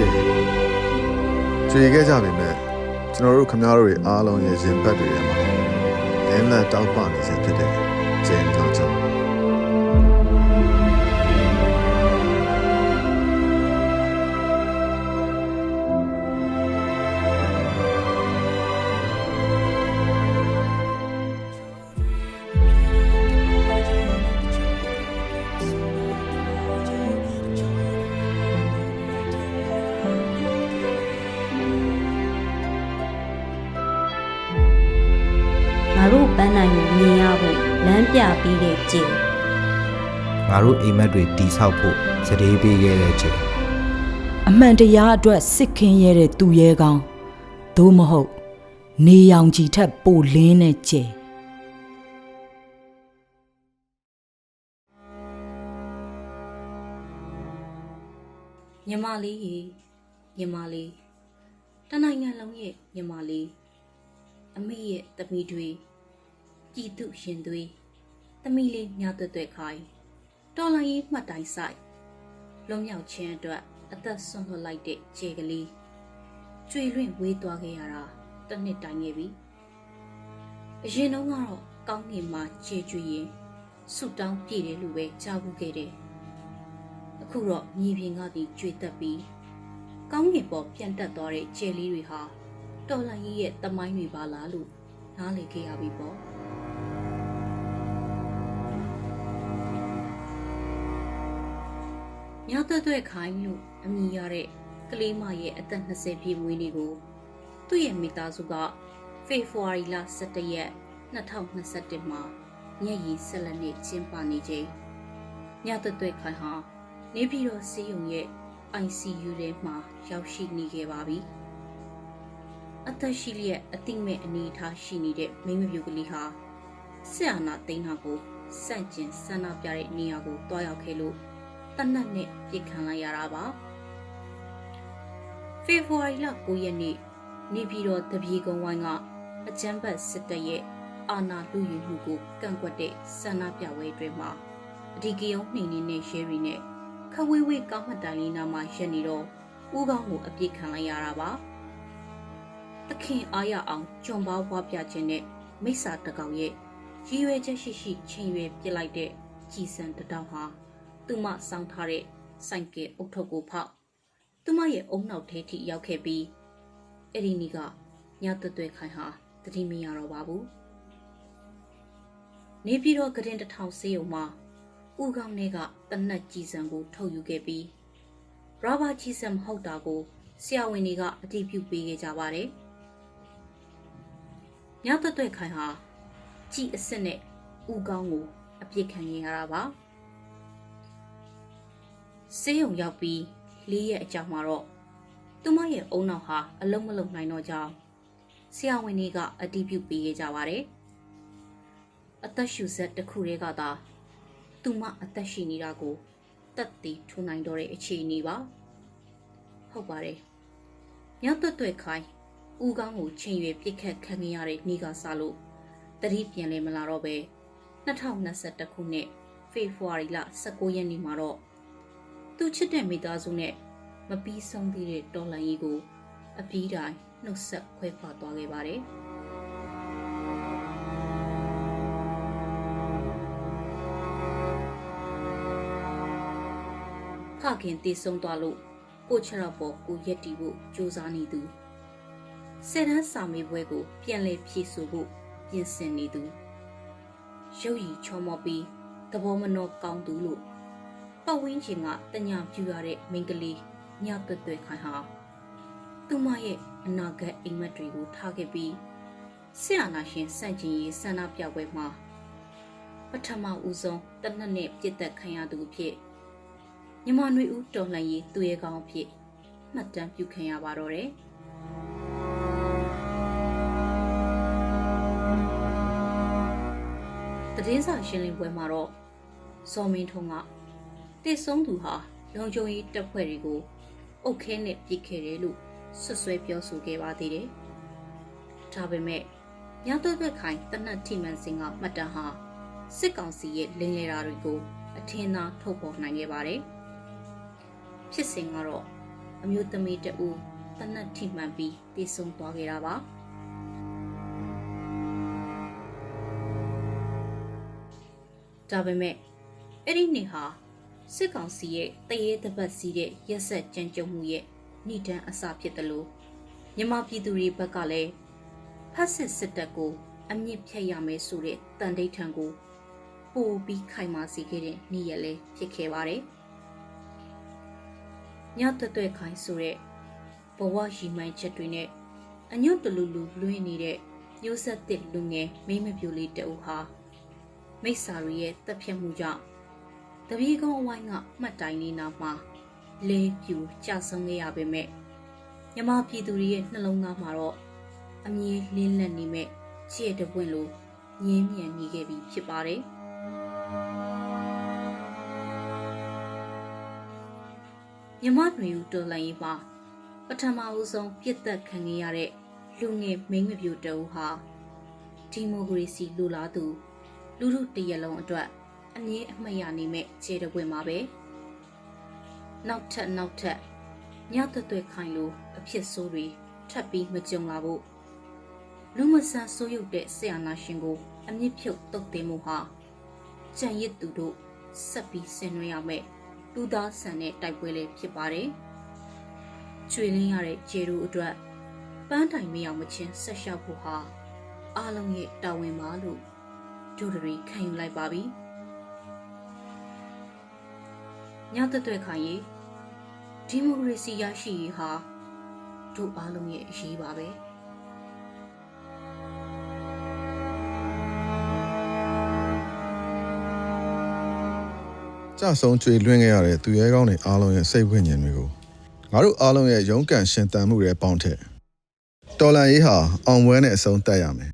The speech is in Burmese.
ကျင်းကြွေခဲ့ကြပြီမဲ့ကျွန်တော်တို့ခမားတို့တွေအားလုံးရဲ့ရင်ဘတ်တွေထဲမှာလင်းလက်တောက်ပနေစေဖြစ်တဲ့ကျင်းတော့ကြောင့်ငါ န်းနိုင်ကိုမြင်ရဖို့လမ်းပြပြီးတဲ့ကြည်ငါတို့အိမ်မက်တွေတီဆောက်ဖို့စတေးပေးခဲ့တဲ့ချိန်အမှန်တရားအတွက်စစ်ခင်းရဲတဲ့သူရဲကောင်းသို့မဟုတ် နေရောင်ခြည်ထက်ပိုလင်းတဲ့ကျဲညီမလေးရေညီမလေးတနိုင်ငံလုံးရဲ့ညီမလေးအမေရဲ့သမီးတွေ ပြည်သူရှင်သွေးသမီးလေးညတွတ်တွတ်ခိုင်းတော်လိုင်းရေးမှတ်တိုင်းဆိုင်လွန်မြောက်ခြင်းအတွက်အသက်ဆွန့်လွတ်လိုက်တဲ့ခြေကလေးကျွေလွင့်ဝေးသွားခဲ့ရတာတစ်နှစ်တိုင်ခဲ့ပြီအရင်တုန်းကတော့ကောင်းကင်မှာခြေကျွေရင်ဆုတောင်းပြည့်တယ်လို့ပဲကြားဘူးခဲ့တယ်အခုတော့မြေပြင်ကဒီကျွေတက်ပြီးကောင်းကင်ပေါ်ပြန်တက်သွားတဲ့ကျယ်လေးတွေဟာတော်လိုင်းကြီးရဲ့တမိုင်းတွေပါလားလို့နားလည်ခဲ့ရပြီပေါ့ ညတွတ်တွတ်ခိုင်းလို့အမည်ရတဲ့ကလေးမရဲ့အသက်20ပြည့်မွေးနေ့ကိုသူ့ရဲ့မိသားစုကဖေဖော်ဝါရီလ17ရက်2021မှာညရည်ဆက်လက်နေ့ကျင်းပနေချိန်ညတွတ်တွတ်ခိုင်ဟာနေပြည်တော်စီယုံရဲ့ ICU ထဲမှာရောက်ရှိနေခဲ့ပါပြီ။အသက်ရှိလျက်အသိမဲ့အနေအထားရှိနေတဲ့မိန်းမပြူကလေးဟာဆက်အာနာသိန်းဟာကိုစန့်ကျင်ဆန္ဒပြတဲ့နေရာကိုတွားရောက်ခဲ့လို့ တနတ်နဲ့ပြစ်ခံလိုက်ရတာပါ။ဖေဖော်ဝါရီလ9ရက်နေ့နေပြည်တော်တပြေကုံဝိုင်းကအကြမ်းဖက်စစ်တပ်ရဲ့အာဏာလုယူမှုကိုကန့်ကွက်တဲ့ဆန္ဒပြပွဲတွေမှာအဒီကယုံနှိမ်နေတဲ့ရဲတွေနဲ့ခဝေးဝေးကောင်းမှတ်တိုင်လေးနာမှာရက်နေတော့ဦးကောင်းကိုအပြစ်ခံလိုက်ရတာပါတခင်အားရအောင်ကြွန်ပါဝါပြခြင်းနဲ့မိစ္ဆာတကောင်ရဲ့ရည်ရွယ်ချက်ရှိရှိချိန်ရွယ်ပြစ်လိုက်တဲ့ကြည်စံတတောင်ဟာ သူမစောင်းထားတဲ့စိုက်ကဲအုတ်ထုပ်ကိုဖောက်သူမရဲ့အုံနောက်ထဲထိရောက်ခဲ့ပြီးအဲ့ဒီနေ့ကညတွတ်တွဲခိုင်ဟာတတိမရတော့ပါဘူးနေပြည်တော်ကရင်တစ်ထောင်စေးုံမှာဦးကောင်းထဲကတနက်ကြီးစံကိုထုတ်ယူခဲ့ပြီးရာဘာကြီးစံမဟုတ်တာကိုဆရာဝန်တွေကအတည်ပြုပေးခဲ့ကြပါတယ်။ညတွတ်တွတ်ခိုင်ဟာကြည်အစ်စ်နဲ့ဦးကောင်းကိုအပြစ်ခံရတာပါ။ ဆေးရုံရောက်ပြီးလေးရက်အကြောင်းမှာတော့သူမရဲ့အုံနောက်ဟာအလုံးမလုံးနိုင်တော့ကြောင်းဆရာဝန်တွေကအတည်ပြုပေးခဲ့ကြပါတယ်။အသက်ရှူဆက်တစ်ခုတည်းကသာသူမအသက်ရှိနေတာကိုတက်တည်ထူနိုင်တော့တဲ့အခြေအနေပါဟုတ်ပါတယ်ညတွတ်တွတ်ခိုင်းဦးကောင်းကိုချိန်ရွယ်ပြစ်ခတ်ခံရတဲ့နေ့ကစလို့တတိပြန်လဲမလာတော့ပဲ2021ခုနှစ်ဖေဖော်ဝါရီလ19ရက်နေ့မှာတော့ သူချစ်တဲ့မိသားစုနဲ့မပြီးဆုံးသေးတဲ့တော်လှန်ရေးကိုအပြီးတိုင်းနှုတ်ဆက်ခွဲခွာသွားခဲ့ပါတယ်ဖခင်တည်ဆုံးသွားလို့ကိုချရပေါ်ကိုရက်တီဖို့ကြိုးစားနေသူဆယ်တန်းစာမေးပွဲကိုပြန်လည်ဖြည့်ဆို့ဖို့ပြင်ဆင်နေသူရုပ်ရည်ချောမောပြီးသဘောမနှောကောင်းသူလို့ ပတ်ဝန်းကျင်ကတညာပြူရတဲ့မိန်းကလေးညတွတ်တွတ်ခိုင်ဟာသူမရဲ့အနာဂတ်အိမ်မက်တွေကိုထားခဲ့ပြီးဆရာနာရှင်စန့်ကျင်ရေးဆန္ဒပြပွဲမှာပထမဦးဆုံးတနက်နဲ့ပြစ်သက်ခံရသူအဖြစ်ညီမနွေဦးတော်လှန်ရေးသူရဲကောင်းအဖြစ်မှတ်တမ်းပြုခံရပါတော့တယ်။တည်င်းစာရှင်းလင်းပွဲမှာတော့ဇော်မင်းထုံးက တည်ဆုံးသူဟာလုံခြုံရေးတပ်ဖွဲ့တွေကိုအုတ်ခဲနဲ့ပြစ်ခဲ့တယ်လို့ဆွဆွဲပြောဆိုခဲ့ပါသေးတယ်။ဒါပေမဲ့ညတော့တွက်ခိုင်တနတ်ထိမှန်စင်ကမှတ်တမ်းဟာစစ်ကောင်စီရဲ့လင်းလေတာတွေကို အထင်သာထုတ်ပေါ်နိုင်ခဲ့ပါတယ်။ဖြစ်စဉ်ကတော့အမျိုးသမီးတဦးတနတ်ထိမှန်ပြီးတည်ဆုံသွားခဲ့တာပါဒါပေမဲ့အဲ့ဒီနေ့ဟာ စစ်ကောင်စီရဲ့တရေတပတ်စီးတဲ့ရက်ဆက်ကြမ်းကြုတ်မှုရဲ့ဏိဒန်းအစဖြစ်တယ်လို့မြန်မာပြည်သူတွေဘက်ကလည်းဖက်စစ်စစ်တပ်ကိုအမြင့်ဖြတ်ရမယ်ဆိုတဲ့တန်ဋိဌာန်ကိုပို့ပြီးခိုင်မာစေခဲ့တဲ့နေ့ရက်လည်းဖြစ်ခဲ့ပါတယ်။ညတွတ်တွဲခိုင်ဆိုတဲ့ဘဝရီမိုင်းချက်တွေနဲ့အညွတ်တလူလူလွှင်းနေတဲ့ရိုးဆက်တစ်လူငယ်မိမပြိုလေးတအုပ်ဟာမိစ္ဆာရီရဲ့တပ်ဖြတ်မှုကြောင့် တပီးကုန်းအဝိုင်းကမှတ်တိုင်လေးနာမှာလဲပြူကြဆုံးခဲ့ရပေမဲ့မြမပြည်သူတွေရဲ့နှလုံးသားမှာတော့အမြင်လင်းလက်နေမဲ့ချစ်တဲ့ပွင့်လိုငင်းမြန်နေခဲ့ပြီဖြစ်ပါတယ်မြမတွင်ယူတော်လှန်ရေးမှာပထမဦးဆုံးပြစ်သက်ခံခဲ့ရတဲ့လူငယ်မိန်းမပြူတအုပ်ဟာဒီမိုကရေစီလူလားသူလူထုတရက်လုံးအတွက် အငြင်းအမှတ်ရနိုင်မဲ့ခြေတပွင့်မှာပဲနောက်ထပ်နောက်ထပ်ညတွတ်တွဲခိုင်လို့အဖြစ်ဆိုးတွေထပ်ပြီးမကြုံလာဖို့လူမဆန်ဆိုးရုပ်တဲ့ဆရာနာရှင်ကို အမြင့်ဖြုတ်တုတ်တင်မှုဟာကြံရစ်သူတို့ဆက်ပြီးဆင်နွှဲရမယ်လူသားဆန်တဲ့တိုက်ပွဲလေးဖြစ်ပါတယ်ချွေလင်းရတဲ့ခြေတို့အတွက်ပန်းတိုင်မရောက်မချင်းဆက်လျှောက်ဖို့ဟာအားလုံးရဲ့တာဝန်ပါလို့ဒုဒရီခံယူလိုက်ပါပြီ ညတက်တွဲခိုင်ရေးဒီမိုကရေစီရရှိရေးဟာတို့အားလုံးရဲ့အရေးပါပဲကြဆုံးကြွေလွှင့်ခဲ့ရတဲ့သူရဲကောင်းတွေအားလုံးရဲ့စိတ်ဝိညာဉ်တွေကိုငါတို့အားလုံးရဲ့ရုန်းကန်ရှင်သန်မှုတွေပေါင်းထက်တော်လန်ရေးဟာအောင်ပွဲနဲ့အဆုံးသတ်ရမယ်